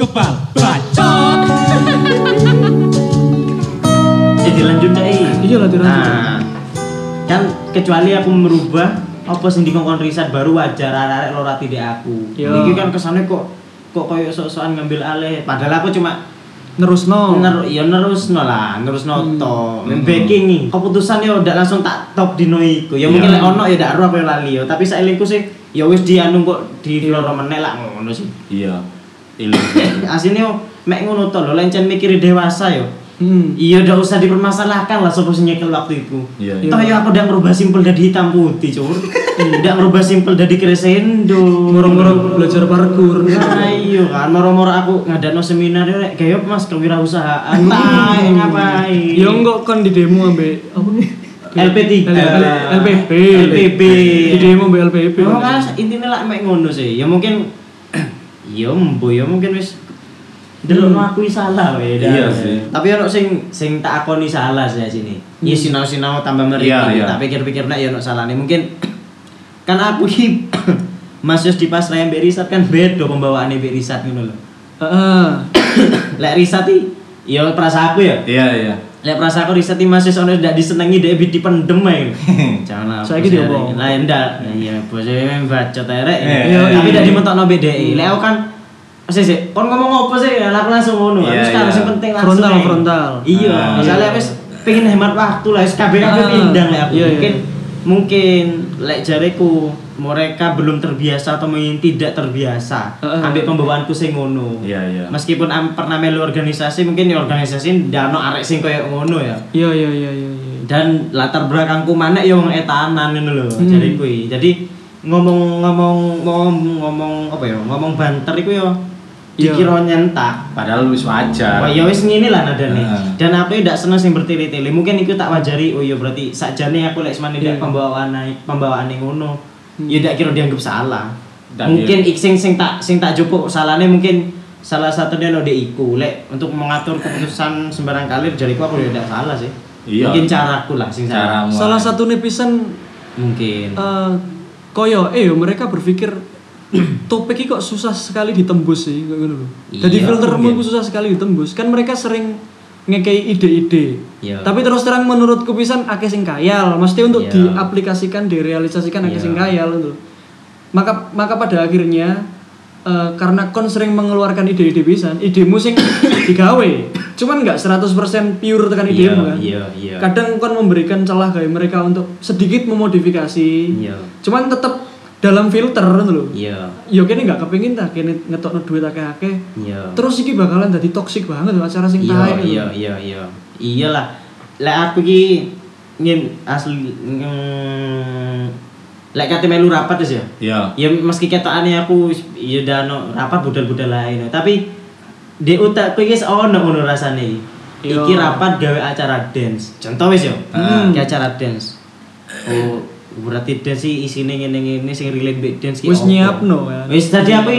kebal bacot. Eh dilanjut deh. Iya lah, dilanjut. Nah, kan kecuali aku merubah apa sing dikongkon riset baru wajar arek loro ati dek aku. Iya. Iki kan kesane kok kok koyo sok-sokan ngambil alih padahal aku cuma Nerusno. Ner ya nerusno lah, nerusno Hmm. to. Hmm. Backing nih. Keputusan yo ndak langsung tak top dino iku. Ya mungkin Iya. lek ono ya ndak ero apa yo lali yo, tapi saelingku sih ya wis dianu kok di loro meneh lah ngono sih. Iya. Yo mek ngono to lho, lencen mikir dewasa yo. Hmm. Iya udah usah dipermasalahkan lah sing nyekel waktu itu. Iya. Iya. Toh ya aku udah merubah simpel dari hitam putih, cur. Udah merubah simpel dari crescendo. Moro-moro belajar parkour. Nah, iya kan, moro-moro aku ngadano seminar ya rek kayak mas kewirausahaan. Tai ngapain? Ya enggak kan di demo ambek apa nih? LP3. LPB. LPB. Di demo LPB. Oh, kan intinya lah mek ngono sih. Ya mungkin ya mbo ya mungkin wis Delok Hmm. aku salah we. Iya sih. Tapi ono sing sing tak akoni salah sih sini. Iya Hmm. sinau-sinau tambah meriki. Iya, iya. Tak pikir-pikir nek ya ono salahne. Mungkin kan aku iki Mas Yus di pas yang Berisat kan beda pembawaannya Berisat ngono lho. Heeh. Lek Risat iki ya perasa aku ya. Iya, iya. Lek perasa aku Risat iki Mas Yus ono ndak disenengi dhek bid dipendem ae. Jangan apa. Saiki diomong. Lah ndak. Iya, bose bacot erek. Iya, Tapi iya. ndak dimentokno BDI. Lek aku kan Sih sih, kon ngomong apa sih? Lah aku langsung ngono. Iya, Terus kan iya. sing penting langsung. Frontal, frontal. Iya, Ah, misalnya iya. wis pengen hemat waktu lah, kabeh kabeh Ah, pindang lek aku. iya, iya. Mungkin mungkin lek jareku mereka belum terbiasa atau mungkin tidak terbiasa Heeh. ambil pembawaanku sing ngono. Iya, iya. Meskipun am, pernah melu organisasi, mungkin ya organisasi arek sing koyo ngono ya. Iya iya iya iya iya. Dan latar belakangku mana ya wong etanan ngono lho, Hmm. jadi kuwi. Jadi ngomong-ngomong ngomong ngomong apa ya? Ngomong banter iku ya. Dikira nyentak. Padahal wis wajar. Wah ya wis ngene lah nadane. Heeh. Dan aku ndak seneng sing bertele-tele. Mungkin iku tak wajari. Oh iya berarti sakjane aku lek semane Iya. ndak pembawaan pembawaane ngono. Hmm. Ya ndak kira dianggap salah. Dan mungkin ik sing sing tak sing tak jupuk salahnya mungkin salah satunya lo iku lek untuk mengatur keputusan sembarang kali jariku aku ya ndak salah sih. Iya. Mungkin caraku lah sing salah. Salah satu nepisan Mungkin. eh koyo eh yo mereka berpikir topik ini kok susah sekali ditembus sih kayak gitu loh. Jadi Iya, filtermu mungkin. itu susah sekali ditembus. Kan mereka sering ngekei ide-ide. Iya. Tapi terus terang menurutku pisan akeh sing kayal. Mesti untuk Iya. diaplikasikan, direalisasikan akeh Iya. sing kayal itu. Maka maka pada akhirnya eh, karena kon sering mengeluarkan ide-ide pisan, idemu sing digawe. Cuman nggak 100% pure tekan Iya, idemu kan. iya, iya. Kadang kon memberikan celah kayak mereka untuk sedikit memodifikasi. Iya. Cuman tetap dalam filter gitu loh. Iya. Yo kene nggak kepengin ta kene ngetokno duit akeh-akeh. Iya. Terus iki bakalan jadi toksik banget acara sing iya tae. iya iya iya iyalah lek aku ki ngin asli mm, lek kate melu rapat wis ya Iya. ya meski ketokane aku ya udah no rapat budal-budal lain tapi di otakku iki ono ngono rasane Iya. iki rapat gawe acara dance contoh wis ya Hmm. Acara dance oh berarti dance sih isine ngene-ngene sing relate mbek dance ki Wis nyiapno kan. Wis tadi aku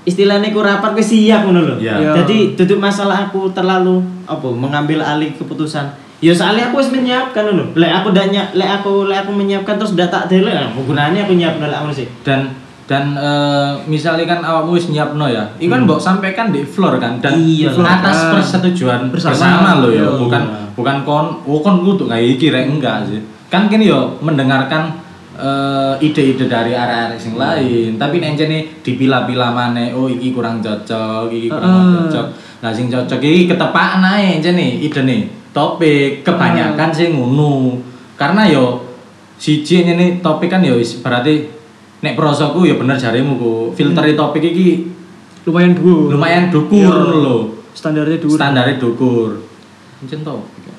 istilahnya ku rapat wis siap ngono lho. Iya. Iya. Jadi duduk masalah aku terlalu apa mengambil alih keputusan. Ya soalnya aku wis menyiapkan lho. Lek aku ndak nyiap, lek aku lek aku menyiapkan terus ndak tak delek, apa gunanya aku nyiapno lek ngono sih. Dan dan eh, misalnya kan awakmu wis nyiapno ya. Iku kan mbok sampaikan di floor kan dan Iya. atas Ah. persetujuan Bersama. bersama, lo ya. Iya. Bukan bukan kon oh kon kudu kayak iki rek enggak sih. Kan kini yo mendengarkan eh, ide-ide dari arah-arah sing lain, tapi nek jane dipilah-pilah maneh, oh iki kurang cocok, iki kurang Heeh. cocok. Nah sing cocok iki ketepakan ae jane idene. Topik kebanyakan sing ngono. Karena yo siji ini topik kan yo berarti nek prosoku ya bener jarimu ku filteri topik iki Lumayan dhuwur. lumayan dukur Iya. lho Standarnya dhuwur. standarnya dukur Encen topik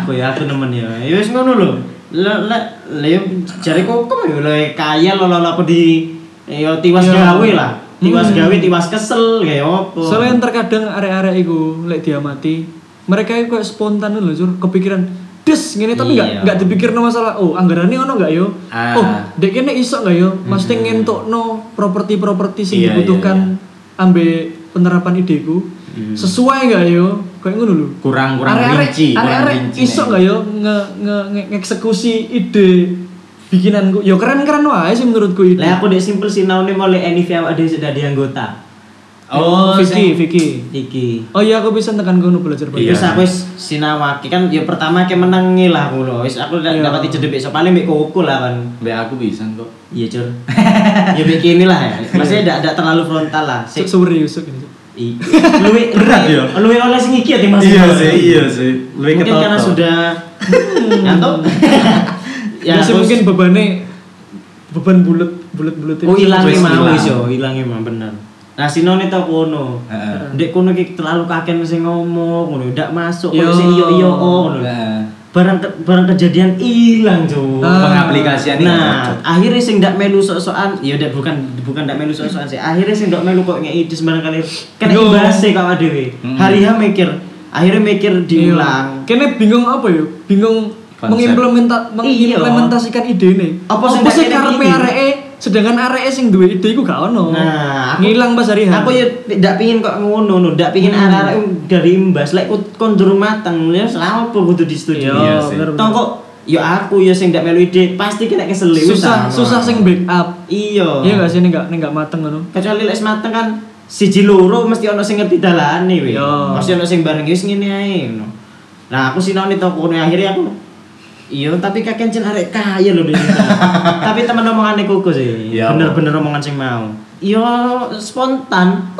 aku ya aku nemen ya. Ya wis ngono lho. Lek lek lek jariku kok ya lek kaya lho lho aku di ya tiwas Iya. gawe lah. Tiwas Hmm. gawe, tiwas kesel kayak opo. Soalnya terkadang area-area iku lek diamati, mereka itu kayak spontan lho, Jur, kepikiran des ngene tapi nggak Iya. nggak dipikirno masalah oh anggarannya ono nggak yo Ah. oh dek kene iso nggak yo mesti ngentokno properti-properti sing Iya, dibutuhkan ambe penerapan ideku Hmm. sesuai nggak yo kayak ngono lho kurang kurang Arek-arek- rinci kurang arek-arek rinci iso nggak yo nge, nge, nge- ngeksekusi ide bikinanku yo keren keren wae sih menurutku itu Lah aku dek simpel sinaune mulai Enivia ada sudah di anggota. Oh, Vicky, Vicky. iki Oh iya aku bisa tekan kono belajar Iya. Wis aku wis sinawaki kan ya pertama ke menang lah aku lho. Wis aku Iya. dapat ijazah besok paling mbek koko lah kan. Mbak aku bisa kok. Iya, Cur. ya mbek kini lah ya. Maksudnya tidak tidak terlalu frontal lah. Sik Cuk, ini. Luwe Berat, ya? luwe oleh sing iki ya Mas. iya sih. Lebih Mungkin karena sudah ngantuk. Ya, sih terus- mungkin bebannya beban bulat bulat bulat Oh hilangnya mau yo, hilangnya mau bener. Nah sinone tau kono. Heeh. Dek kono ki terlalu kaken sing ngomong ngono, ndak masuk koyo sing iyo iyo oh ngono. Heeh. Barang ke- barang kejadian hilang, Cuk. Ah. Pengaplikasian ini Nah, akhirnya sing ndak melu sok-sokan, ya udah bukan bukan ndak melu sok-sokan sih. Akhirnya sing ndak melu kok ngeki sembarang kali. Kan Yo. imbase kok dhewe. Mm. Hari ha mikir, akhirnya mikir diulang. Kene bingung apa ya? Bingung mengimplementa Iya. mengimplementasikan ide nih. Apa sih karepe areke sedangkan areke sing duwe ide iku gak ono. Nah, aku- ngilang pas hari. Aku ya ndak pingin kok ngono no, ndak pingin Hmm. arek-arek dari imbas lek durung mateng ya selama apa kudu di studio. Iya, Iya sih. Tong kok ya aku ya sing ndak melu ide pasti kena kesel wis susah susah sing backup. Iya. Iya gak sih ning gak ning gak mateng ngono. Kecuali lek mateng kan siji loro mesti ono sing ngerti dalane weh. Iya. Mesti ono sing bareng wis ngene ae ngono. Nah, aku sinone to kono akhirnya aku Iya, tapi kakek cen arek kaya lho di situ. tapi temen omongane kuku sih. Iya, Bener-bener omongan sing mau. Iya, spontan.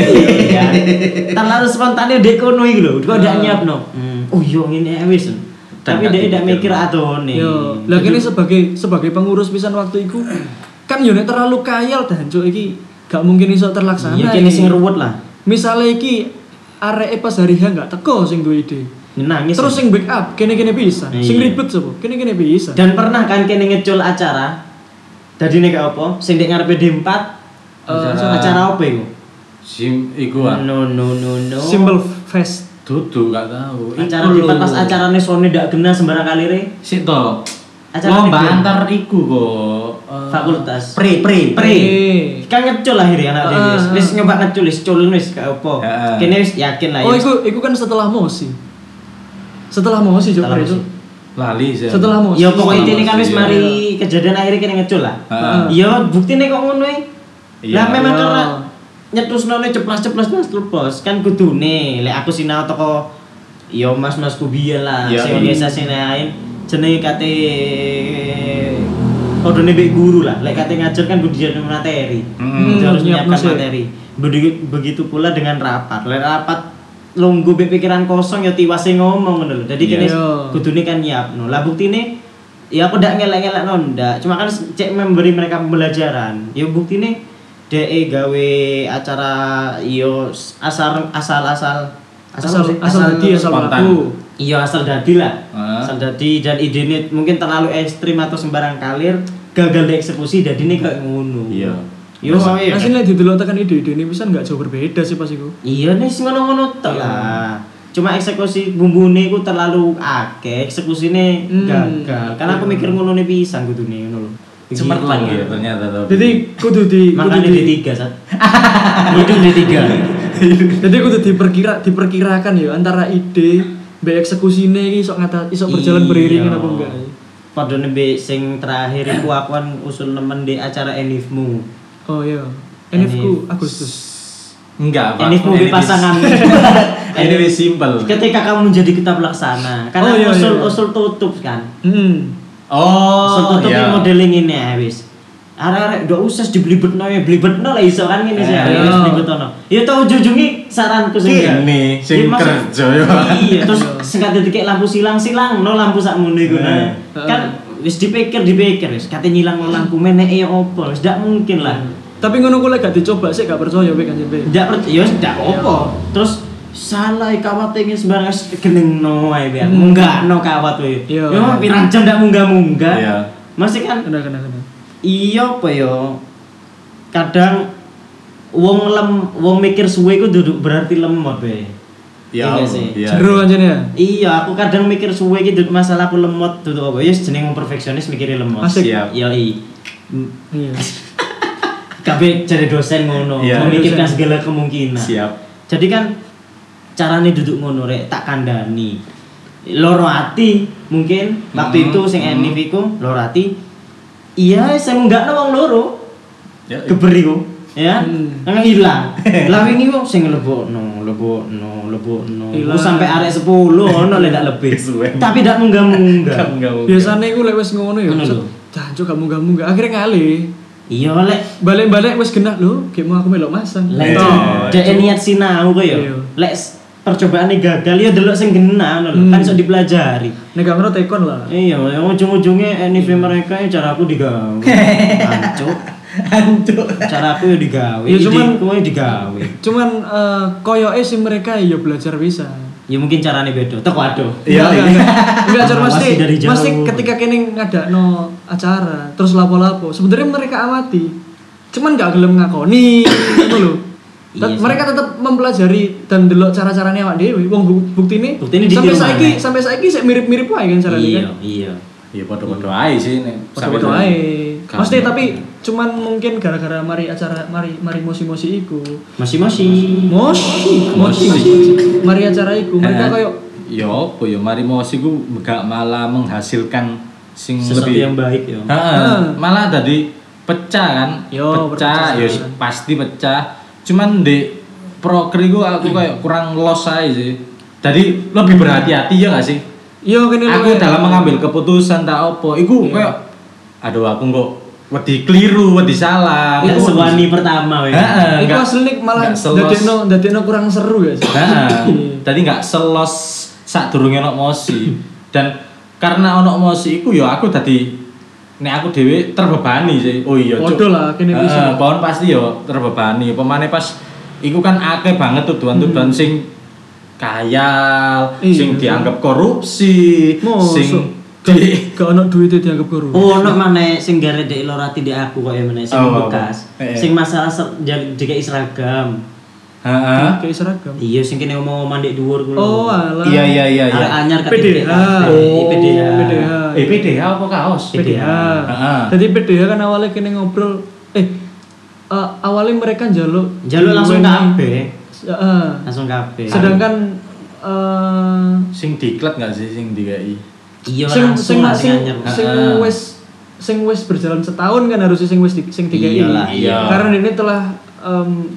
Iya. Terlalu spontan dek kono iki lho. Kok ndak Ah. nyiapno. Hmm. Oh iya ngene ae wis. Tapi dia tidak mikir atone. Yo, lah kene sebagai sebagai pengurus pisan waktu iku kan yo nek terlalu kayal dan cuk iki gak mungkin iso terlaksana. Iya kene iki. sing ruwet lah. Misale iki areke pas hari H gak teko sing duwe ide. Nangis. Terus sing backup kene-kene bisa. Sing Iya. ribet sapa? Kene-kene bisa. Dan pernah kan kene ngecul acara. Dadi nek apa? Sing dek ngarepe D4 Eh, acara apa iku? Sim iku ah. No no no no. Simple Fest. Dudu gak tahu. Acara Iku D4 lho. pas acarane Sony ndak kena sembarang kalire. Sik to. Acara Lomba antar iku kok. eh, Fakultas. Pre pre Pre. Eh. Kan ngecul akhirnya anak dhewe. wis. Wis nyoba ngecul wis culun wis gak apa. Kene wis yakin lah Oh, ya. iku iku kan setelah Mosi. Setelah Mosi Setelah coba itu. Lali sih. Setelah Mosi. Ya pokoknya ini kan wis Mosi, mari kejadian akhirnya kene ngecul lah. Iya, buktine kok ngono e. Iya. Lah memang Iya. karena nyetusno ceplas-ceplas mas terus kan kudune lek aku sinau toko yo mas-masku biyen lah Iya, sing iya. organisasi lain jenenge kate kodone mbek guru lah lek kate ngajar kan kudu jadi materi Hmm, harus nyiapno menyiapkan sih. materi begitu pula dengan rapat lek rapat lungguh pikiran kosong ya tiwase ngomong ngono lho dadi kene Iya. kudune kan nyiapno lah buktine ya aku ndak ngelak-ngelak no ndak cuma kan cek memberi mereka pembelajaran ya buktine DE gawe acara yo asal asal asal Asal apa sih? asal dadi asal spontan. laku. iya asal dadi lah Ah. asal dadi dan idenya mungkin terlalu ekstrim atau sembarang kalir gagal dieksekusi jadi ini kayak ngono Iya. Yo iya Asline didelok tekan ide-ide ini bisa nggak jauh berbeda sih pas iku. iya nih sing ngono-ngono tok Iya. lah cuma eksekusi bumbune ku terlalu akeh eksekusinya Hmm. gagal karena aku mikir ngono nih pisan kudune ngono lho Cemerlang Begitu. ya ternyata tuh. Jadi kudu di kudu makanya di, tiga sat itu di tiga jadi kudu diperkira diperkirakan ya antara ide mbek eksekusine iki iso ngata iso berjalan Iya. beriringan apa enggak. pada nembe sing terakhir iku aku kan usul nemen di acara enifmu Oh iya. Enifku Enif. Agustus. Enggak, Pak. enifmu Ini di pasangan Ini wis simple. ketika kamu menjadi kita pelaksana karena Oh, iya, usul iya. usul tutup kan Hmm. usul Oh, tutup iya. modeling ini ya wis arek-arek udah usah dibelibetno ya belibetno lah iso kan ngene sih Eh, ya iya. wis belibetno ya tau ujung-ujungi saranku sing Kene, sing Iya, Mas. kerja ya. iya terus singkat detik lampu silang silang no lampu sak ngono iku nah. Eh. kan wis dipikir dipikir wis kate nyilang lampu meneke ya opo wis ndak mungkin lah Tapi ngono ku lek gak dicoba sih gak percaya wek kan Be. ndak percaya ya wis ndak opo terus salah kawat ini sembarang geneng no ae biar Hmm. munggah no kawat we Iya. yo pirang jam ndak munggah munggah Iya. masih kan Kena kena kena. iya apa yo kadang wong lem wong mikir suwe ku duduk berarti lemot be Iya Iya sih? Iya. Seru anjene ya. Iya, aku kadang mikir suwe gitu masalah aku lemot tuh apa ya jeneng wong perfeksionis mikirnya lemot. Asik. Siap. Iya, i. Iya. Kabeh jadi dosen ngono, Iya. memikirkan Dosen. segala kemungkinan. Siap. Jadi kan carane duduk ngono rek tak kandani. Loro ati mungkin waktu Mhm, itu sing mhm. enif iku loro ati. Iya, saya enggak wong loro. Ya, Geber iku. ya Hmm. nang hilang lah wingi kok sing lebokno lebokno lebokno Hilang. Terus sampai arek 10 ono lek ndak lebih tapi ndak munggah-munggah Enggak Biasanya aku lek wis ngono ya. Jancuk gak munggah-munggah. Akhirnya ngalih. Iya lek Balik-balik wis genah lho, kayak mau aku melok masang. lek Oh, dek niat sinau kok ya Iya. lek s- percobaannya gagal ya delok sing genah ngono lho. Hmm. kan iso dipelajari Nek gak ngono tekon lah. iya yang ujung-ujungnya anniversary mereka ya cara aku digawe Hancur. Hancur. cara aku ya digawe Ya, cuman- ya digawe Cuman eh koyoke sih mereka ya belajar bisa. ya mungkin caranya beda tek waduh Iya, Enggak, iya. mesti dari jauh. mesti ketika kene ngadakno acara, terus lapo-lapo, sebenarnya mereka amati. Cuman gak gelem ngakoni ngono lho. Iya Tet- mereka tetap mempelajari dan delok cara-caranya awak dhewe. Wong bu- buktine Buktine sampai saiki sampai saiki sik mirip-mirip wae kan caranya iya kan. iya Ya padha-padha ae sih nek Padha-padha ae. Mesti tapi cuman mungkin gara-gara mari acara mari mari mosi-mosi iku. masih Mosi, mosi. Mari acara iku mereka Eh, koyo ya apa ya mari mosi ku gak malah menghasilkan sing sesuatu lebih yang baik ya Heeh, malah tadi pecah kan? Yo, pecah ya pasti pecah. Cuman di proker itu aku kayak kurang los aja sih. Jadi lebih berhati-hati ya gak sih? Yo kene aku luwe- dalam mengambil keputusan tak apa. Iku Iya. kayak aduh aku kok wedi keliru wedi salah. Aku- sewani pertama weh. Heeh, Iku nggak- asli malah dadekno dadekno kurang seru ya sih. Heeh. Tadi nggak selos saat durungnya ono mosi dan karena ono mosi iku ya aku tadi nek aku dhewe terbebani sih. Oh iya, Cuk. Lah, kene Heeh, bisa. pohon pasti yo terbebani. Pemane pas iku kan akeh banget tuduhan-tuduhan sing kayal, Iya, sing iya. dianggap korupsi, Mosok. sing Gak, di gak ono duitnya dianggap guru. Oh, ono mana sing gara dek lorati di aku kok ya mana sing Oh, bekas. Eh. Sing masalah dikai seragam. Heeh. Kayak seragam. Iya, sing kene mau mandek dhuwur kuwi. Oh, alah. Iya iya iya iya. Anyar ke PDH. Oh, PDH. PDH. Eh PDH apa kaos? PDH. Heeh. Jadi PDH kan awalnya kene ngobrol eh eh, awalnya mereka jaluk Jaluk langsung kabeh. Heeh. Langsung kabeh. Sedangkan eh Sing diklat nggak sih sing dikai? iya sing langsung sing lah sing sing anyar. sing Heeh. wes sing wes berjalan setahun kan harusnya sing wes di, sing Iyalah, iya. karena ini telah em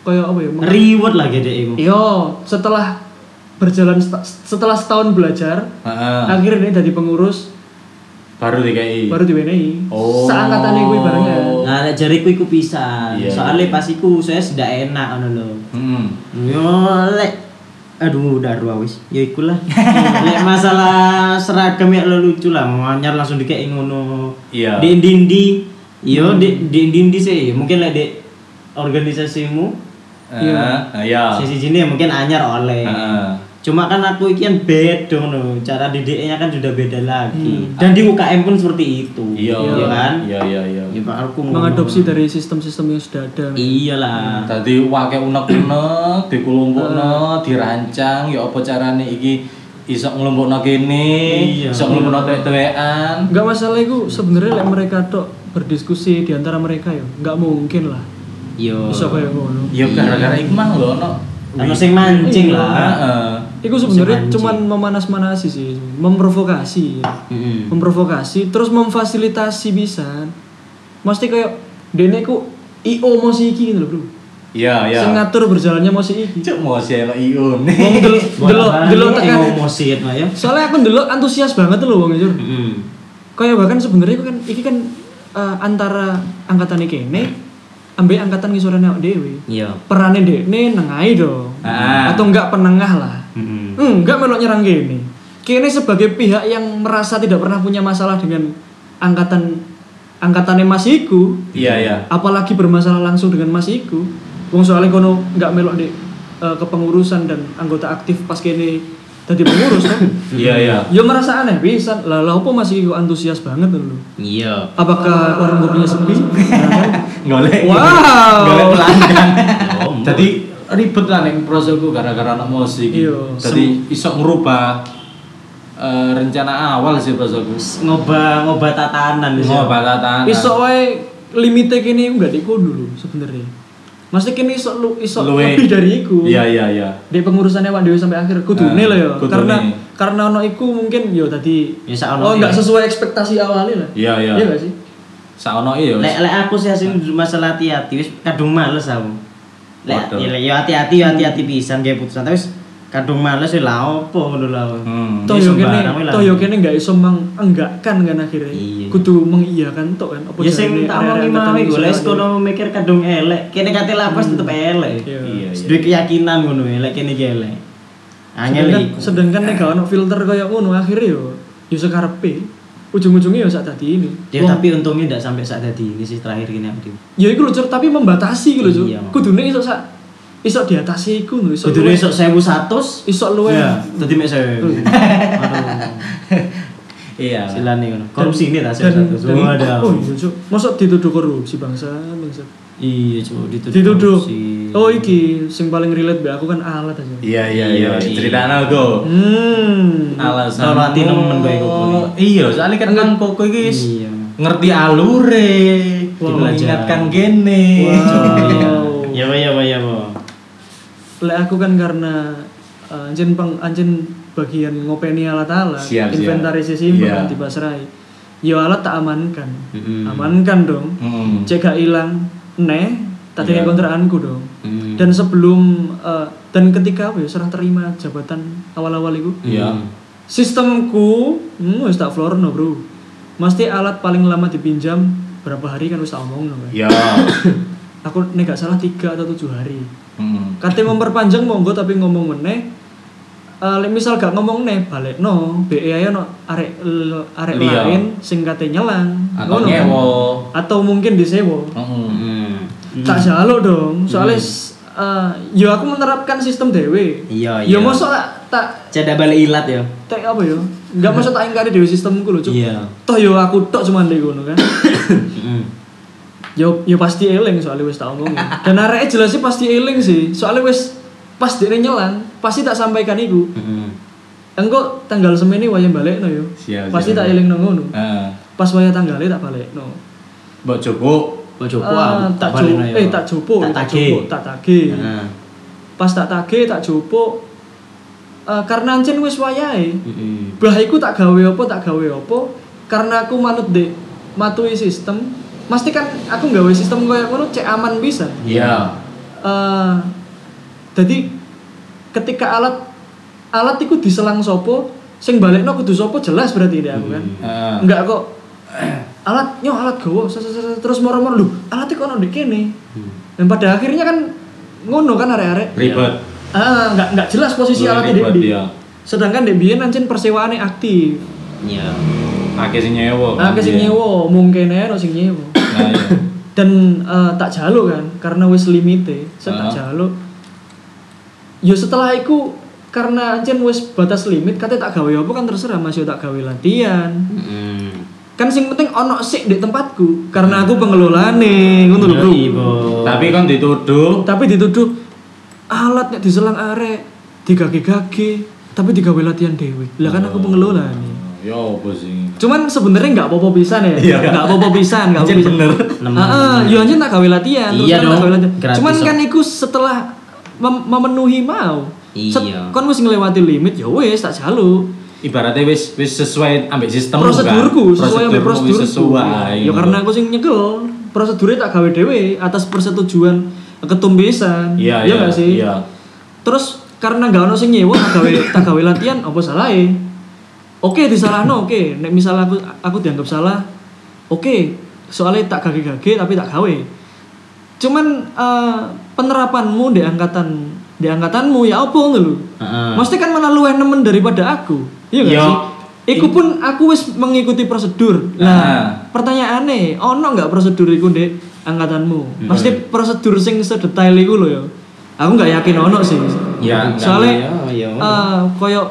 kayak apa ya Reward lah gede iku. Yo, setelah berjalan setelah setahun belajar Heeh. akhirnya ini jadi pengurus Baru dikai. baru diwenehi Oh. seangkatan iku ibaratnya Nah, nek jariku iku pisan. Iya. Soalnya pas iku saya sudah enak ngono lho. Hmm. Yo lek aduh udah dua wis. Ya ikulah. lek masalah seragam ya lo lucu lah, mau anyar langsung dikei ngono. Iya. Di dindi. Yo di di dindi sih, mungkin lek di organisasimu Iya. Heeh, Iya. sisi sini mungkin anyar oleh. Heeh. Cuma kan aku iki kan beda no, cara didiknya kan sudah beda lagi. Hmm. Dan di UKM pun seperti itu. Iya. Iya kan? Iya iya iya. Ya Pak aku mengadopsi dari sistem-sistem yang sudah ada Iyalah. Tadi wake unek-unek, dikumpulno, dirancang ya apa carane iki iso nglumpukno kene, Iya. iso nglumpukno tuwek-tuwekan. nggak masalah itu sebenarnya lek mereka tok berdiskusi di antara mereka ya nggak mungkin lah Yo. bisa kayak ngono Ya gara-gara iku mang lho ono. Ono sing mancing Iya. lah. Heeh. itu sebenarnya cuman memanas-manasi sih memprovokasi Heeh. memprovokasi terus memfasilitasi bisa mesti kayak dene ku IO mosi iki gitu loh bro Iya iya. sing ngatur berjalannya mosi iki Cuk mau sih ono IO wong nih. del- delok delok tekan emosi ya ya. soalnya aku delok antusias banget loh wong Jur Heeh. kayak bahkan sebenarnya iku kan iki kan eh, antara angkatan kene ambek angkatan ngisorane awake dhewe Iya. perannya dekne nengai dong Ah. atau enggak penengah lah Heeh. enggak melok nyerang kene kene sebagai pihak yang merasa tidak pernah punya masalah dengan angkatan angkatannya Mas Iku Iya iya. apalagi bermasalah langsung dengan Mas Iku wong soalnya kono enggak melok di eh, kepengurusan dan anggota aktif pas kene jadi pengurus kan Iya iya. ya merasa aneh bisa lah lah apa Mas Iku antusias banget lho Iya. apakah warung kopinya sepi? Golek. Wow. Golek pelanggan. Oh, Jadi ribet lah nih prosoku gara-gara anak musik. Iya. Jadi iso ngerubah eh, rencana awal sih prosoku. ngobah ngobah tatanan di Mau batatan. iso wae limite kene enggak di dulu sebenarnya Maksudnya kene iso lu iso Luwe. lebih dari iku. Iya iya iya. Di pengurusannya Pak Dewi sampai akhir kudune Nah, lah ya. kudune. Karena karena ono iku mungkin yo tadi Ya, oh enggak ya. sesuai ekspektasi awalnya lah. Iya iya. Iya enggak sih? Saono iya. Lek lek aku sih asing masalah hati-hati wis kadung males aku. Lek ya yo hati-hati yo hati-hati pisan kayak putusan tapi wis kadung males lah opo ngono lah. Hmm. toh yo kene toh yo kene nggak iso kan akhirnya Iya. Kudu mengiyakan tok kan apa Ya sing tak omongi mau iku iso lek kono mikir kadung elek, kene kate lapas tetep elek. Iya. Iya, iya. Duwe keyakinan ngono elek kene iki elek. Angel sedangkan, iku. sedangkan nek gak ono filter kaya ngono akhirnya yo yo sekarepe ujung-ujungnya yo sak tadi ini Ya Wong- tapi untungnya ndak sampai saat tadi ini sih terakhir gini aku. ya iku lho Cur, tapi membatasi iku lho Cur. Iya, kudune iso sak iso diatasi iku lho iso Kudune luwih- esuk 1100 iso luwe Ya, dadi mek 1000. Iya. Silane ngono. Korupsi ini ta dan, 1100. dan, Waduh. oh iya Cuk. mosok dituduh korupsi bangsa bangsa Iya, cuk, dituduh. dituduh korupsi. oh iki sing paling relate be aku kan alat aja Iya iya Iya, iya. Ceritanya go. hmm Alasan. Hati nemen bae koko Iya, soalnya kan kan koko iki Iya. ngerti alure, Wow. mengingatkan gene. Wow. Ya, ya, ya, ya, lek aku kan karena uh, anjen peng anjen bagian ngopeni alat-alat Siap, siap. inventarisasi yeah. dipasrai yo alat tak amankan Mm-mm. amankan dong Hmm. cek gak hilang neh tak Iya. tinggal kontrakanku dong Hmm. dan sebelum uh, dan ketika apa ya serah terima jabatan awal-awal itu Iya. sistemku hmm, wis tak florno bro mesti alat paling lama dipinjam berapa hari kan wis tak omong kan Ya. aku nek gak salah tiga atau tujuh hari Hmm. Kate memperpanjang monggo tapi ngomong meneh eh lek misal gak ngomong neh balik no BE ayo no arek arek lain sing kate nyelang Atau Ngono kan? nyewo. atau mungkin disewa Heeh. Hmm. tak jaluk dong soalnya s- eh, yo aku menerapkan sistem dewe Iya, yo iya. mosok tak tak Ceda balik ilat ya. tak apa yo nggak mosok tak ingkari dewe sistemku lho cuk Iya. toh yo aku tok cuman ndek ngono kan yo yo pasti eling soalnya wis tak omongin dan arek jelasnya pasti eling sih soalnya wis pas dia nyelang pasti tak sampaikan iku Heeh. engko tanggal semene wayah balik no yo Siap, pasti siap. tak eling nang ngono Heeh. pas wayah tanggalnya tak balik no Mbok Joko. Kok jopo Ah, aku tak jopo no eh tak jopo Tak jopo tak tagih Heeh. pas tak tagih tak jopo eh, karena ancen wis wayahe Heeh. bah iku tak gawe apa tak gawe apa karena aku manut dek matui sistem mesti kan aku gawe sistem kayak ngono cek aman bisa Iya. eh jadi ketika alat alat iku diselang sopo sing balekno kudu sopo jelas berarti ini aku kan Heeh. enggak kok alat nyo alat gowo terus moro-moro lho alat iku ono ndek kene Hmm. dan pada akhirnya kan ngono kan arek-arek Ribet. ah enggak enggak jelas posisi alat di iya. sedangkan dek biyen ancen persewaane aktif Iya. Akeh sing nyewo. nah ke sing Iya. nyewa mungkin ae ono sing nyewa Nah, iya. dan eh, tak jaluk kan karena wis limite saya tak Ah. Yo setelah itu karena ancen wis batas limit kata tak gawe apa kan terserah mas yo tak gawe latihan Heeh. kan sing penting ono sik di tempatku karena aku pengelolane ngono lho bro Ibu. Tapi kan dituduh tapi dituduh alat nek diselang arek digage-gage tapi digawe latihan dewe lah kan aku pengelolane Ya apa sih? cuman sebenarnya nggak apa-apa pisan ya Iya. nggak apa-apa pisan nggak apa-apa bener. Heeh, yo anjir tak gawe latihan, terus Iya kan tak dong, gawe latihan. Cuman kan iku setelah mem- memenuhi mau. Set- Iya. Kon wis ngelewati limit ya wis tak jaluk. Ibaratnya wis wis sesuai ambek sistem Prosedurku sesuai ambek prosedurku. sesuai. Ya karena aku sing nyekel, prosedurnya tak gawe dhewe atas persetujuan ketumbesan. Iya, Iya iya, nggak sih? Iya. Terus karena gak ono sing nyewa tak gawe tak gawe latihan apa salahe? Oke disalahno oke, nek misal aku aku dianggap salah, oke, soalnya tak gage-gage tapi tak gawe. Cuman eh, penerapanmu di angkatan di angkatanmu ya apa ngono lho. Heeh. Mesti kan malah luwih nemen daripada aku. Iya gak Iya. sih? Iku pun aku wis mengikuti prosedur. Nah. Pertanyaannya, ono nggak prosedur iku ndek angkatanmu? Pasti prosedur sing sedetail iku lho ya. Aku nggak yakin ono sih. Ya, Soalnya iya, iya. eh, koyo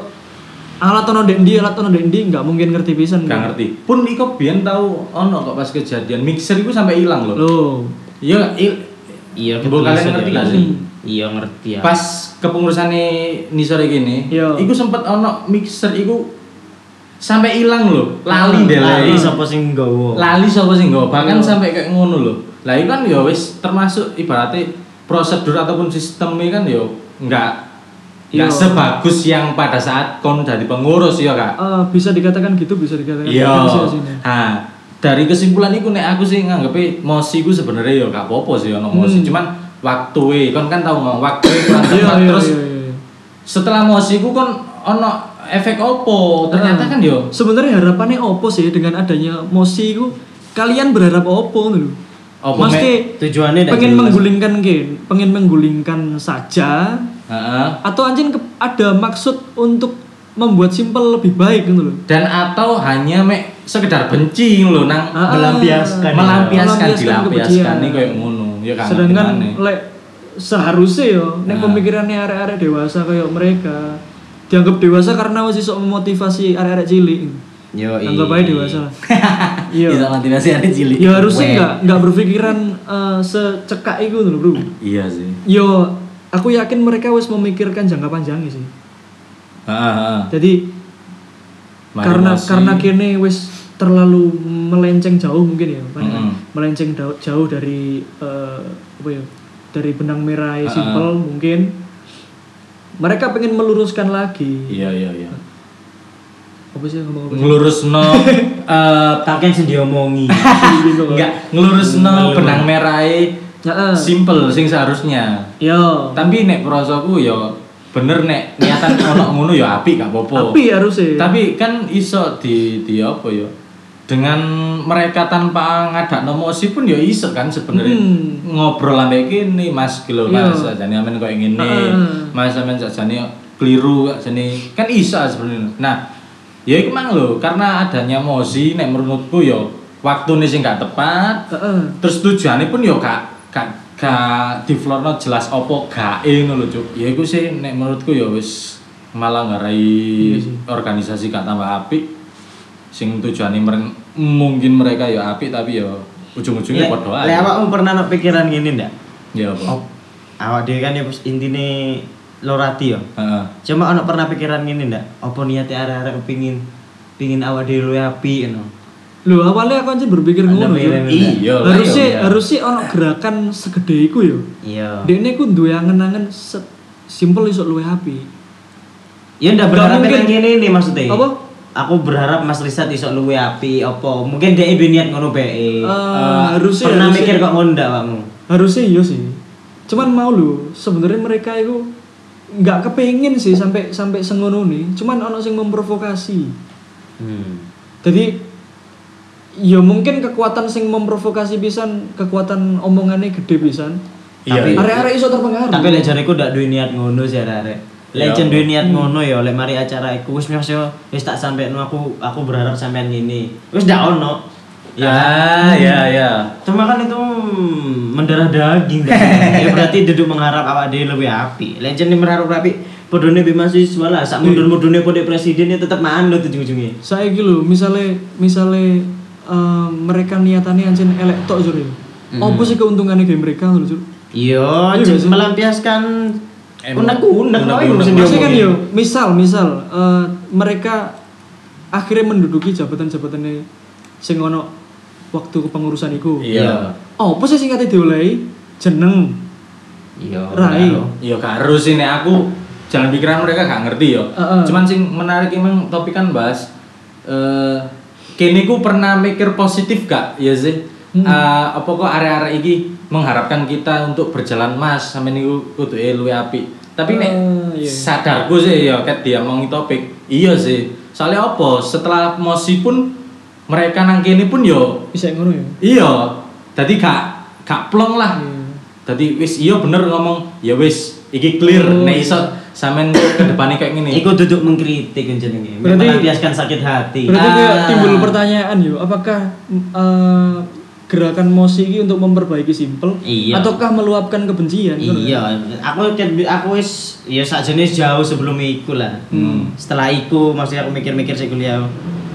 alat ono ndek ndi, alat ono ndek ndi nggak mungkin ngerti pisan. Gak ngerti. Pun iko biyen tahu ono kok pas kejadian mixer itu sampai hilang loh. Loh. Iya, il- Iya, Mbok kalian ngerti ya. gak sih? Iya, ngerti ya. pas kepengurusannya Nisore gini, Iya. iku sempet ono mixer iku sampai hilang loh, lali deh lali sapa sing nggawa. Lali sapa sih nggak? Bahkan Iya. sampai kayak ngono loh. Lah itu kan ya wis termasuk ibaratnya prosedur ataupun sistemnya kan ya nggak nggak Iya. sebagus yang pada saat kon jadi pengurus ya kak. Eh, bisa dikatakan gitu, bisa dikatakan Iya. gitu. Nah, dari kesimpulan iku nek aku sih nganggepe mosi ku sebenarnya ya gak apa-apa sih ono mosi. Hmm. cuman waktu kon kan tau ngomong waktu e kurang Iya, tepat. iya, terus iya, setelah mosi ku kon ono efek opo? Ternyata Nah, kan yo sebenarnya harapannya opo sih dengan adanya mosi itu kalian berharap opo lho? Opo, Mesti tujuannya pengen menggulingkan gen pengen menggulingkan saja Heeh. atau anjing ke- ada maksud untuk membuat simpel lebih baik gitu loh. Dan atau hanya mek sekedar benci lho nang Ah, melampiaskan. melampiaskan Melampiaskan dilampiaskan nih kayak ngono. Ya kan sedangkan lek seharusnya yo nek Nah. pemikirannya arek-arek dewasa kayak mereka dianggap dewasa karena masih sok memotivasi arek-arek cilik. Yo, anggap aja dewasa lah. Iya. Bisa motivasi ada cilik. Ya harusnya nggak nggak berpikiran eh, secekak itu loh bro. Iya sih. Yo aku yakin mereka wis memikirkan jangka panjangnya sih Heeh, heeh. jadi Mari karena karena kini wis terlalu melenceng jauh mungkin ya Pak. Mm-mm. melenceng jauh, jauh dari eh, apa ya dari benang merah Ah. yang simple mungkin mereka pengen meluruskan lagi iya iya iya apa sih ngomong apa sih? ngelurus no eh Takkan sing diomongi. Pak. enggak ngelurus no benang merah simple sing seharusnya yo tapi nek prosoku yo bener nek niatan ono ngono ya apik gak apa-apa tapi harusnya tapi kan iso di di apa ya dengan mereka tanpa ngadak nomosi pun ya iso kan sebenarnya Hmm. ngobrol ambek kene Mas kilo Iya. Mas sajane amen koyo ngene Heeh. Mas amen sajane keliru sajane kan iso sebenarnya nah ya iku mang lho karena adanya mosi nek menurutku ya waktune sing gak tepat Heeh. terus tujuannya pun ya gak gak gak di jelas opo gak ngono lho cuk ya iku sih nek menurutku ya wis malah ngarai sih. organisasi gak tambah apik sing tujuannya meren- mungkin mereka ya apik tapi ya ujung-ujungnya padha lek ae awakmu pernah ono pikiran gini ndak? ya apa Oh, awak dhewe kan ya intine lorati yo. Heeh. Cuma ono pernah pikiran gini ndak? Apa niate arek-arek kepingin pingin awak dhewe apik ngono. Loh awalnya aku aja berpikir ngono. ngono. iya Harusnya iya. harusnya ono gerakan segede iku yo. Iya. Dene ku duwe angen-angen se- simpel iso luwih api. Ya ndak berharap mungkin. yang gini nih maksudnya. Apa? Aku berharap Mas Risat iso luwih api apa? Mungkin dia duwe niat ngono bae. Eh, harusnya- pernah harusnya- mikir kok ngono ndak awakmu? Harusnya iya sih. Cuman mau lu, sebenarnya mereka itu nggak kepengin sih sampai sampai sengono nih. Cuman ono sing memprovokasi. Hmm. Jadi ya mungkin kekuatan sing memprovokasi pisan, kekuatan omongannya gede pisan. Iya, Tapi- iya. Arek-arek iso terpengaruh. Tapi lek jariku ndak duwe niat ngono sih arek. Lek Iya. jen duwe niat ngono ya lek mari acara iku wis wis yo wis tak sampeno aku aku berharap sampean ngene. Wis ndak ono. ya ya ya Cuma kan itu hmm, mendarah daging kan. ya berarti duduk mengharap awak dhewe lebih api. Lek jen berharap api podone be mahasiswa lah, sak mundur-mundurne kode presiden ya tetep manut ujung-ujungnya. saya gitu misalnya misalnya eh, mereka niatannya anjir elek tok jur ya. Apa sih keuntungannya kayak mereka lho jur? Iya, Iya, melampiaskan unek-unek mesti Maksudnya kan yo, misal misal eh, mereka akhirnya menduduki jabatan-jabatannya sing ono waktu kepengurusan iku. iya Oh, apa sih singkatnya diolehi? Jeneng. Iya. Rai. iya gak harus nek aku jalan pikiran mereka gak ngerti yo Heeh. cuman sing menarik emang topik kan bahas eh kini ku pernah mikir positif gak ya sih Hmm. Eh, apa kok area-area ini mengharapkan kita untuk berjalan mas sampe niku kudu luwe api tapi nek Eh, iya. sadarku sih ya ket dia ngomongin topik iya sih soalnya apa setelah mosi pun mereka nang kene pun yo Bisa ngono ya. iya jadi gak gak plong lah Iya. Tadi wis iya bener ngomong ya wis iki clear Oh. nek iso sampean ke depannya kayak gini. Iku duduk mengkritik kan jenenge. Berarti- melampiaskan sakit hati. Berarti kayak Ah. timbul pertanyaan yo, apakah eh, gerakan mosi ini untuk memperbaiki simpel Iya. ataukah meluapkan kebencian? Iya, kan? aku aku wis ya sakjane jauh sebelum iku lah. Hmm. Setelah iku maksudnya aku mikir-mikir sik kuliah.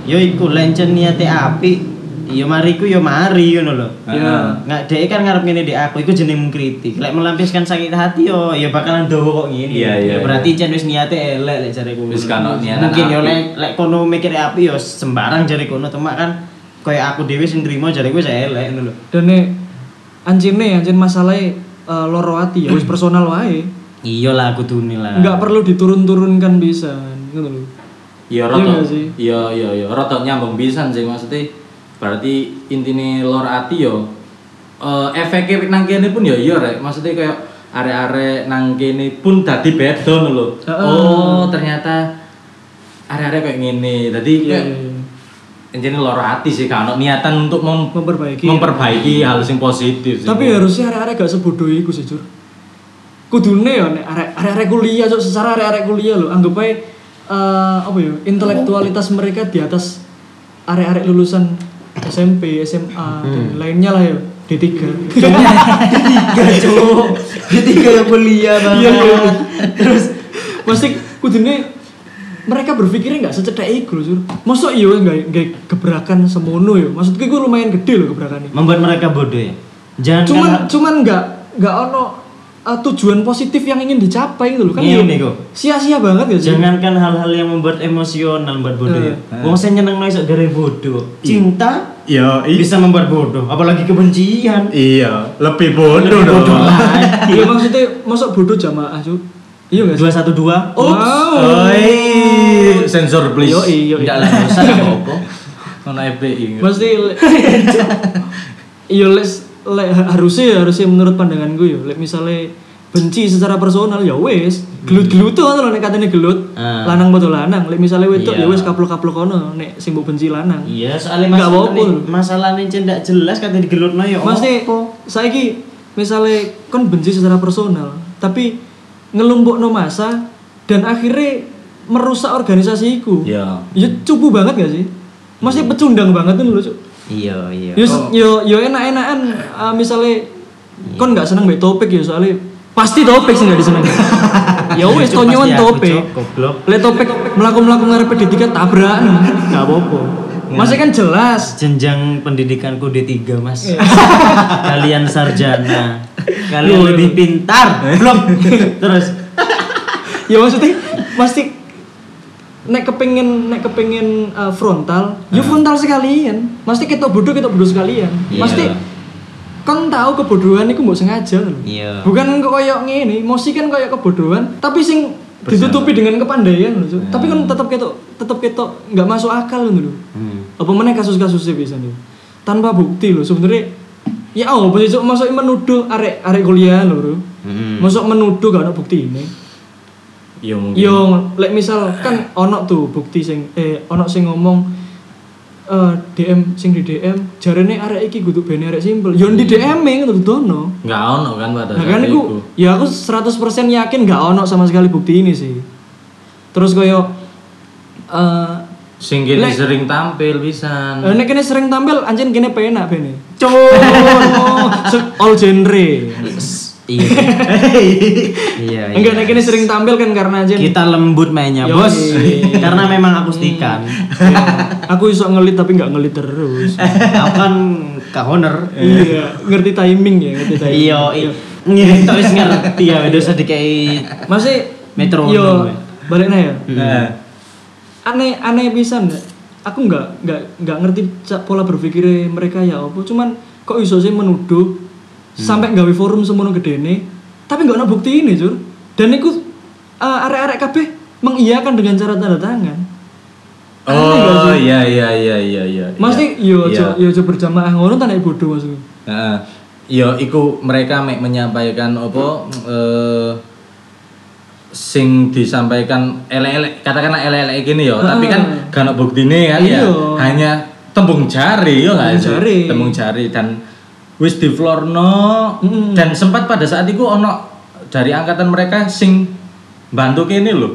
Yo iku lencen niate apik. Ya mari iku ya mari ngono lho. Iya. Nggak dhek kan ngarep ngene di aku iku jeneng mengkritik. Lek melampiaskan sakit hati yo ya bakalan dowo kok ngene. Iya, iya, Ya berarti jan wis niate elek lek jareku. Wis kan niatan Mungkin yo lek lek kono mikir apik yo sembarang jare kono cuma kan kayak aku dhewe sing nrimo jareku wis elek ngono lho. Dan nek anjir nih, anjir masalahnya eh, loro hati ya wis personal wae. Iya lah kudune lah. Nggak perlu diturun-turunkan bisa, ngono lho. Iya Iya rada sih? iya iya iya rada nyambung pisan sih maksudnya berarti intine lor ati yo eh efeknya nang kene pun ya iya rek maksudnya kayak arek-arek nang kene pun dadi beda lho Heeh. oh ternyata arek-arek kayak ngene dadi kayak iya, iya. intine lor ati sih kan niatan untuk mem- memperbaiki memperbaiki hal sing positif sih. tapi harusnya arek-arek gak sebodoh iku sih jur kudune ya nek arek arek kuliah cok secara arek-arek kuliah lho anggap ae eh, apa ya intelektualitas mereka di atas arek-arek lulusan SMP, SMA dan lainnya lah ya D3 Tiga cowok, tiga yang kuliah banget. Iya, iya. Terus pasti kudune mereka berpikirnya nggak secetek iku lho, Sur. Mosok iya nggak nggak gebrakan semono ya. Maksudku iku lumayan gede loh gebrakannya. Membuat mereka bodoh ya. Jangan Cuman karena- cuman nggak nggak ono uh, tujuan positif yang ingin dicapai gitu loh kan. Iya, ya nih, kok. Sia-sia banget ya sih. Jangankan hal-hal yang membuat emosional membuat bodoh ya. Eh. Wong saya nyeneng iso dari bodoh. Cinta Iya, bisa membuat bodoh, apalagi kebencian. iya, lebih bodoh Lebih dong. bodoh lagi. Iya maksudnya mosok bodoh jamaah cuy. Iya nggak sih? Dua satu dua. Oh, Oi, sensor please. Yo, iyo, Tidak lah, usah nggak apa-apa. FPI. Pasti le- iya les le, harusnya ya harusnya menurut pandangan gue ya lek misalnya benci secara personal ya wes gelut-gelut tuh loh nek katanya gelut Ah. lanang betul lanang lek misalnya wedok Iya. ya wes kaplok-kaplok kono nek sing mbok benci lanang Iya, soalnya Nggak nih, masalah nih tidak jelas kata digelutno ya. Mesti saiki misalnya kon benci secara personal tapi ngelumpukno masa dan akhirnya merusak organisasi iku Ya. ya cupu banget gak sih Masih pecundang banget tuh Cuk. Iya, iya. Yo yo yo enak-enakan uh, misalnya kon nggak seneng mbek topik ya soalnya pasti topik sih nggak disenengi. ya wes pasti aku, topik. Le topik melaku-melaku ngarepe di tiga tabrakan nggak apa-apa. Masih kan jelas. Jenjang pendidikanku D3, Mas. Iya. Kalian sarjana. Kalian lebih pintar. Belum. Terus Ya maksudnya pasti nek kepengen nek kepengen uh, frontal, ya frontal sekalian. Mesti kita bodoh kita bodoh sekalian. Iya. Mesti kon tahu kebodohan itu mbok sengaja lho. Iya. Bukan kok koyo ngene, emosi kan koyo kebodohan, tapi sing ditutupi dengan kepandaian lho. Cuk. Tapi kan tetap ketok tetap ketok nggak masuk akal lho. hmm. Apa meneh kasus-kasusnya bisa nih. Tanpa bukti lho sebenarnya ya oh Cuk? masuk menuduh arek arek kuliah lho, Bro. Hmm. Masuk menuduh gak ada bukti ini. Yo mungkin. Yo, lek misal kan ono tuh bukti sing eh ono sing ngomong eh DM sing di DM jarene arek iki kudu bene arek simpel. Yo di DM e ngono dono. Enggak ono kan pada Nah kan iku ya aku 100% yakin gak ono sama sekali bukti ini sih. Terus koyo eh Sing kene sering tampil pisan. eh, nek kene sering tampil anjen kene penak bene. Cuk, all genre. Iya. iya. Enggak iya. nek kene sering tampil kan karena anjen Kita lembut mainnya, Yoi. Bos. Karena memang akustikan. Ya, aku iso ngelit tapi nggak ngelit terus. Aku kan Kak Honor. iya, ngerti timing ya, ngerti timing. Iya, iya. Ngirit wis ngerti ya, udah usah dikai Masih Metronom, Yo, baliknya ya. Nah, Aneh aneh pisan. Aku nggak nggak nggak ngerti pola berpikir mereka ya apa. Cuman kok iso sih menuduh sampai nggawe forum semono gedene, tapi nggak ada bukti ini, Jur. Dan iku uh, arek-arek kabeh mengiyakan dengan cara tanda tangan. Oh sih? iya iya iya iya iya. Mesti iya. yo Iya. yo berjamaah ngono tanda bodoh maksudku. Heeh. Yo iku mereka mek menyampaikan apa eh sing disampaikan elek-elek katakanlah elek-elek gini yo tapi kan gak buktine kan ya Iya. hanya tembung jari yo nggak Tembung sih jari. tembung jari dan wis di florno Mm. dan sempat pada saat itu ono dari angkatan mereka sing bantu kene lho.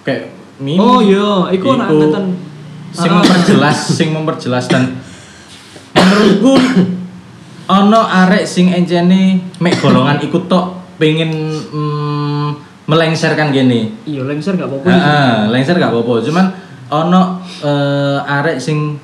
Kayak mimi Oh iya, iku anak angkatan sing memperjelas sing memperjelas. Dan menurutku ono arek sing encene mek golongan ikut tok pengen mm, melengsarkan gini Iya, lengser gak apa-apa. lengser gak apa-apa. Cuman ono eh, arek sing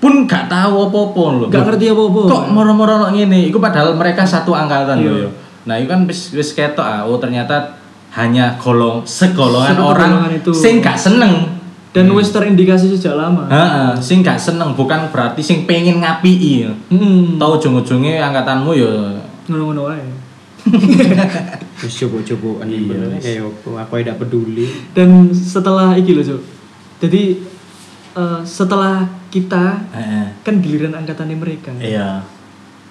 pun gak tahu apa-apa lho Gak ngerti apa-apa. kok moro-moro ono ngene iku padahal mereka satu angkatan Iya. lho yo nah itu kan wis wis ketok ah oh ternyata hanya golong segolongan Satu orang itu. sing gak seneng Dan wis terindikasi sejak lama. Heeh, sing gak seneng bukan berarti sing pengen ngapii. Hmm. Tahu ujung-ujungnya angkatanmu ya Ngono-ngono ae. Coba-coba Iya, benernya wis. kayak apa? Aku tidak peduli. Dan setelah iki Cuk. Jadi eh, setelah kita Heeh. kan giliran angkatannya mereka. Iya.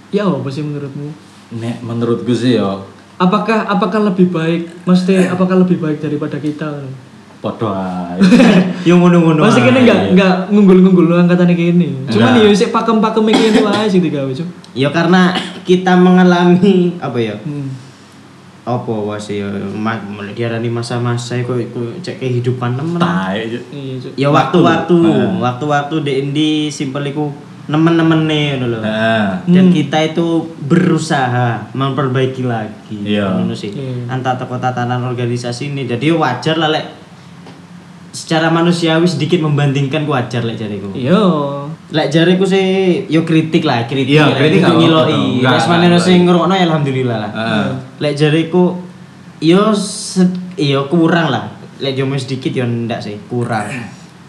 Ya apa sih menurutmu? Nek menurutku sih yo Apakah apakah lebih baik? Maksudnya apakah lebih baik daripada kita? podo ae. Yo ngono-ngono. Maksudnya kene enggak enggak ngunggul-ngunggul angkatannya kene. Cuman Enggak. ya sik pakem-pakem kene wae sing digawe, Cuk. Ya karena kita mengalami apa ya? Hmm. Apa was ya ma- mulai diarani masa-masa kok iku cek kehidupan. Cuk. Iya. Ya waktu-waktu, Nah. waktu-waktu di Indi simpel iku nemen-nemene ngono lho. Heeh. Dan Hmm. kita itu berusaha memperbaiki lagi. Iya. Ngono sih. Iya. Antar teko tatanan organisasi ini. Jadi ya wajar lah lek secara manusiawi sedikit membandingkan ku wajar lek jariku. Iya. Lek jariku sih yo kritik lah, kritik. Iya, kritik nggak ngiloi. nggak, maneno sing ngrungokno ya alhamdulillah lah. Heeh. Lek jariku yo yo kurang lah. Lek yo sedikit yo ndak sih, kurang.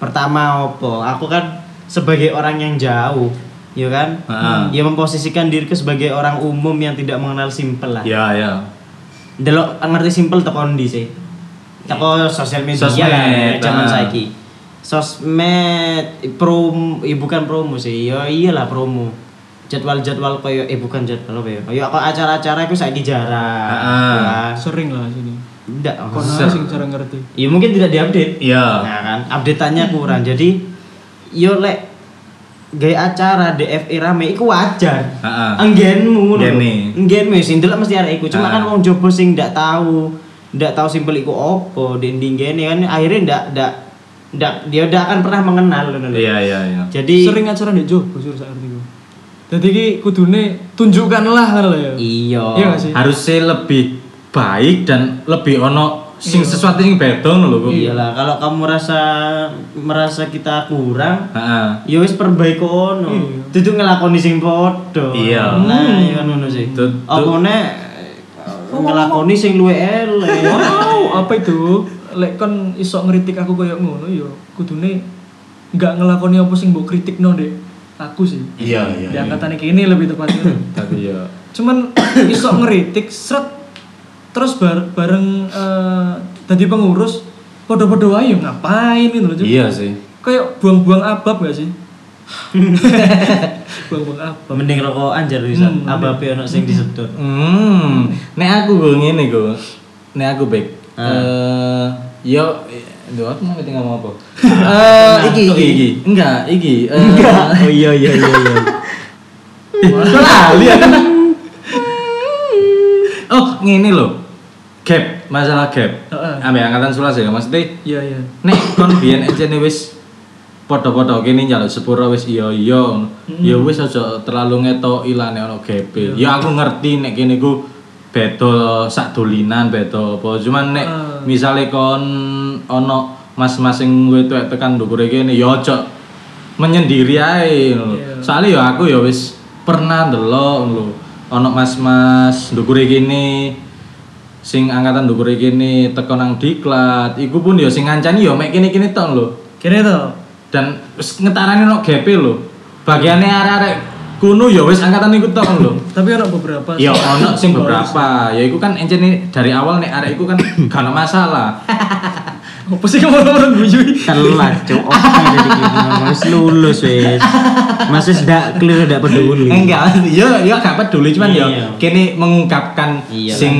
Pertama opo? Aku kan sebagai orang yang jauh, yo kan? Heeh. Ya memposisikan diriku sebagai orang umum yang tidak mengenal simpel lah. Iya, iya. Delok ngerti simpel teko ndi sih? Teko sosial media lah zaman saiki. Sosmed prom eh, bukan promo sih. Ya iyalah promo. Jadwal-jadwal koyo eh bukan jadwal apa ya? Kayak kok acara-acara iku saiki jarang. Ah. Ya. Sering lah sini. Ndak. Kono oh. sing cara ngerti. Ya mungkin tidak diupdate. Iya. Nah kan, updateannya kurang. Jadi yo lek gaya acara DFI rame iku wajar. Heeh. Enggenmu. Enggenmu sing ndelok mesti arek iku. Cuma kan wong jopo sing ndak tahu, ndak tahu simpel iku opo, dinding gene kan akhirnya ndak ndak ndak dia ndak akan pernah mengenal lho. Iya, iya, iya. Jadi Sering acara ndek Jobo sur sak artiku. Dadi iki kudune tunjukkanlah kan lho ya. iya. Iya gak sih? Harusnya lebih baik dan lebih ono sing Iya. sesuatu yang beda ngono lho. Bu. Iyalah, kalau kamu merasa merasa kita kurang, Heeh. ya wis perbaiki ono. Iya. Dudu ngelakoni sing padha. Iya. Nah, iya kan ngono sih. Apa nek ngelakoni sing luwe elek. Wow, apa itu? Lek kon iso ngeritik aku koyo ngono ya kudune enggak ngelakoni apa sing mbok kritikno Dek. Aku sih. Iya, iya. Di angkatan ini lebih tepatnya. Tapi ya. Cuman iso ngeritik seret terus bar bareng eh tadi pengurus podo-podo wae yo ngapain gitu loh. Iya sih. Kayak buang-buang abab gak sih? buang-buang abab. Mending rokokan jar bisa. Hmm, Ababe ono sing disedot. Hmm, nek aku gue ngene gue, nek aku baik. Eh, yo, Duh, aku mau ngomong apa? Eh, iki, iki, iki, enggak, iki. eh, Oh iya iya iya iya. Lali aku? Oh, ngene lho. Gap, masalah gap. Heeh. Ambil angkatan sulas ya, maksudnya Iya iya. nek kon biyen ejene wis padha-padha kene njaluk sepuro wis iya iya ngono. ya wis aja terlalu ngetoki lah nek ono gap ya aku ngerti nek kene ku beda sak dolinan beda apa cuman nek Ah. misale kon ono mas-mas sing tuwek tekan ndukure kene ya aja menyendiri ae ngono. Iya. Soale ya aku ya wis pernah ndelok lho. Ono mas-mas ndukure kene sing angkatan ndukure kene teko nang diklat, iku pun ya sing ngancani ya mek kene-kene tok lho. Kene to. Dan wis ngetarani no GP lho. Bagiane arek-arek kuno ya wis angkatan iku tok lho. Tapi ada beberapa. Ya ono sing beberapa, ya iku kan encene dari awal nek arek iku kan gak ono masalah. Apa sih kamu orang guyu? Telat, cuk. Wis lulus wis. Mas wis ndak clear ndak peduli. Enggak, ya ya gak peduli cuman ya Iya. kene mengungkapkan Iya sing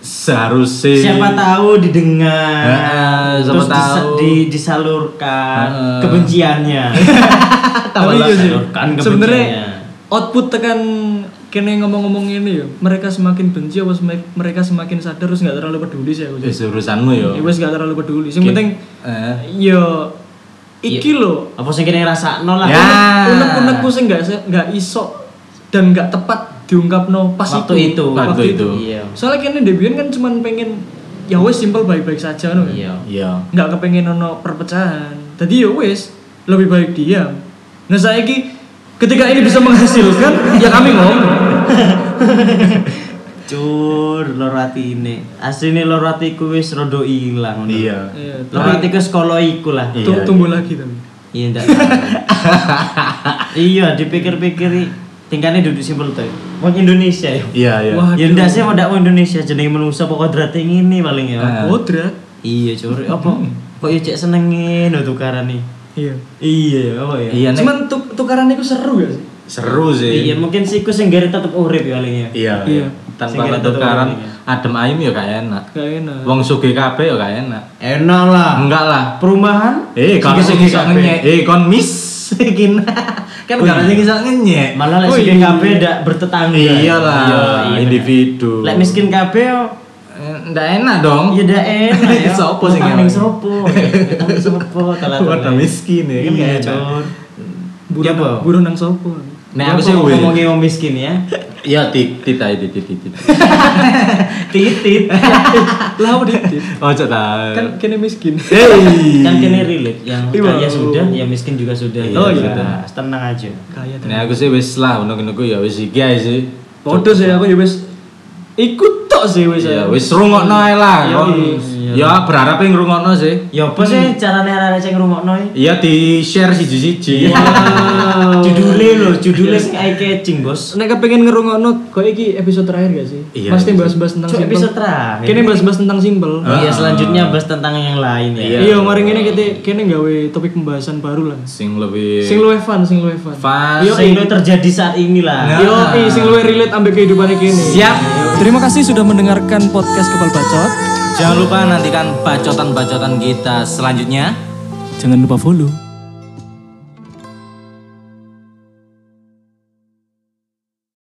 seharusnya Siapa tahu didengar. Heeh, siapa terus disa- tahu. di- disalurkan Heeh. kebenciannya. Tapi iya Sebenarnya. Output tekan kene ngomong-ngomong ini ya, mereka semakin benci apa semak- mereka semakin sadar terus nggak terlalu peduli sih aku. Wis urusanmu ya. Ya wes nggak terlalu peduli. Yang Ki- penting Eh. yo iki lho. Apa sing kene ngrasakno lah. Ya. Unek-unekku sih nggak se- nggak iso dan nggak tepat diungkapno pas Waktu itu. Waktu itu. Iya. Soalnya kene Debian kan cuman pengen ya wes simpel baik-baik saja no. Iya. Iya. nggak kepengen ono perpecahan jadi ya wes lebih baik diam nah saya ketika ini bisa menghasilkan ya kami ngomong Cur, loro atine. Asline loro atiku wis rada ilang. Iya. Iya, Loro atiku sekolah iku lah. Iya. tu- tumbuh lagi tapi Iya ndak. iya, dipikir-pikir tingkahnya duduk simpel tuh. Wong Indonesia ya. Iya, iya. Wah. Ya ndak sih mau Indonesia jenenge manusa pokok kodrate ngene paling ya. Ah. kodrat Iya, cur. Apa kok ya cek senengin tukaran nih. Iya. Iya, apa ya? Iya nek Cuman tuk tukaran itu seru gak sih? seru sih. Iya, mungkin siku sing gare tetep urip ya paling ya. Iya. Iya. Tanpa Sing kita tukaran ini, adem ayem ya gak enak. Gak enak. Wong sugih kabeh ya gak enak. Enak lah. Enggak lah. Perumahan? Eh, kon iso kabeh. ngenyek. Eh, kon miss gini. Kan Oh, gak iya. sing iso ngenyek. Malah lek Oh, sugih iya. kabeh ndak bertetangga. Iyalah, Iya, iya. individu. Lek miskin kabeh yo Ndak enak dong. ya ndak enak ya. Sopo sing Utang ning enak? sopo? Ning sopo? Telat. Wadah miskin ya, kan Iya, enak. Cur. Buruh, Ya, apa? buruh nang sopo. Nek aku sih ngomongin wong miskin ya. Iya, tit tit ae tit tit tit. Titit. Lah apa ditit? Ojo ta. Kan kene miskin. Hey. kan kene relate yang Iya. kaya sudah, ya miskin juga sudah. Iya, Oh sudah. iya, tenang aja. Kaya Nek aku sih wis lah ngono-ngono ya wis iki ae sih. Podo sih aku ya wis ikut tok sih wis. Ya ya. wis rungokno ae lah. Iya, iya. Ya berharap yang ngrungokno sih. Ya apa sih carane arek sing ngrungokno iki? Iya di share siji-siji. Wow. Judulnya loh, judulnya sing eye catching, Bos. Nek kepengen ngerungokno kok iki episode terakhir gak sih? Iya, Pasti iya. bahas-bahas tentang simple. episode terakhir. Kene bahas-bahas tentang simple. Iya, Ah. selanjutnya bahas tentang yang lain ya. Iya. Iya, mari ngene kita kene gawe topik pembahasan baru lah. Sing lebih Sing luwih fun, sing luwih fun. Fun. Yo, Sing terjadi saat ini lah. Nah. Yo, sing luwih relate ambek kehidupan kene. Siap. Terima kasih sudah mendengarkan podcast Kepal Bacot. Jangan lupa nantikan bacotan-bacotan kita selanjutnya. Jangan lupa follow.